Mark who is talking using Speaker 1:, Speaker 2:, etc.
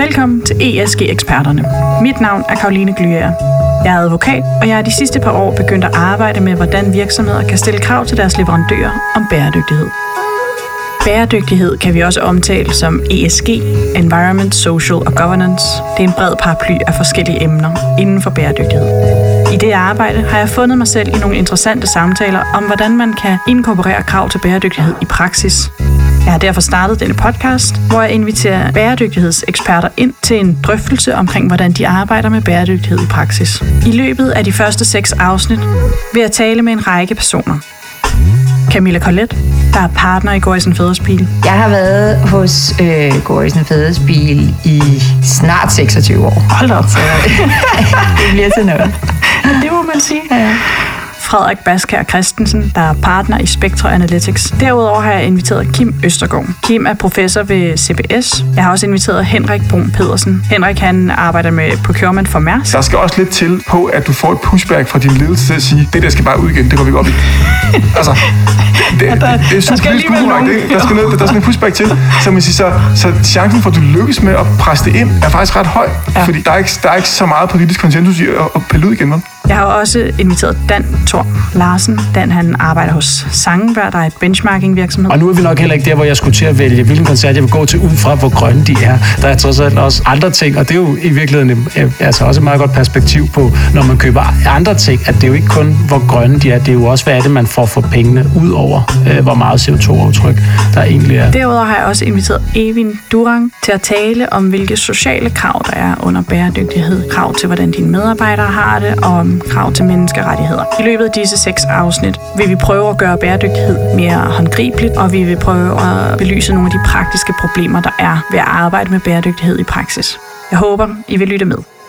Speaker 1: Velkommen til ESG-eksperterne. Mit navn er Karoline Glyager. Jeg er advokat, og jeg er de sidste par år begyndt at arbejde med, hvordan virksomheder kan stille krav til deres leverandører om bæredygtighed. Bæredygtighed kan vi også omtale som ESG, Environment, Social og Governance. Det er en bred paraply af forskellige emner inden for bæredygtighed. I det arbejde har jeg fundet mig selv i nogle interessante samtaler om, hvordan man kan inkorporere krav til bæredygtighed i praksis. Jeg har derfor startet denne podcast, hvor jeg inviterer bæredygtighedseksperter ind til en drøftelse omkring, hvordan de arbejder med bæredygtighed i praksis. I løbet af de første seks afsnit vil jeg tale med en række personer. Camilla Collet, der er partner i Gorisen Fædersbil.
Speaker 2: Jeg har været hos øh, Gorisen Fædersbil i snart 26 år.
Speaker 1: Hold op.
Speaker 2: Så det bliver til noget.
Speaker 1: Det må man sige. Ja. Frederik Baskær Christensen, der er partner i Spectra Analytics. Derudover har jeg inviteret Kim Østergaard. Kim er professor ved CBS. Jeg har også inviteret Henrik Brun Pedersen. Henrik han arbejder med procurement for Mærsk.
Speaker 3: Der skal også lidt til på, at du får et pushback fra din ledelse til at sige, det der skal bare ud igen, det går vi godt i. altså, det, det, det, det er super politisk ukorrekt, ikke? Der skal, noget, der skal en pushback til. Så, man siger, så, så chancen for, at du lykkes med at presse det ind, er faktisk ret høj. Ja. Fordi der er, ikke, der er ikke så meget politisk konsensus i at, at pille ud igen. Vel?
Speaker 1: Jeg har også inviteret Dan Thor Larsen. Dan han arbejder hos Sangenberg, der er et benchmarking virksomhed.
Speaker 4: Og nu er vi nok heller ikke der, hvor jeg skulle til at vælge, hvilken koncert jeg vil gå til, ud fra hvor grønne de er. Der er trods alt også andre ting, og det er jo i virkeligheden altså også et meget godt perspektiv på, når man køber andre ting, at det er jo ikke kun, hvor grønne de er, det er jo også, hvad er det, man får for pengene, ud over øh, hvor meget CO2-aftryk der egentlig er.
Speaker 1: Derudover har jeg også inviteret Evin Durang til at tale om, hvilke sociale krav der er under bæredygtighed. Krav til, hvordan dine medarbejdere har det, og om krav til menneskerettigheder. I løbet af disse seks afsnit vil vi prøve at gøre bæredygtighed mere håndgribeligt, og vi vil prøve at belyse nogle af de praktiske problemer, der er ved at arbejde med bæredygtighed i praksis. Jeg håber, I vil lytte med.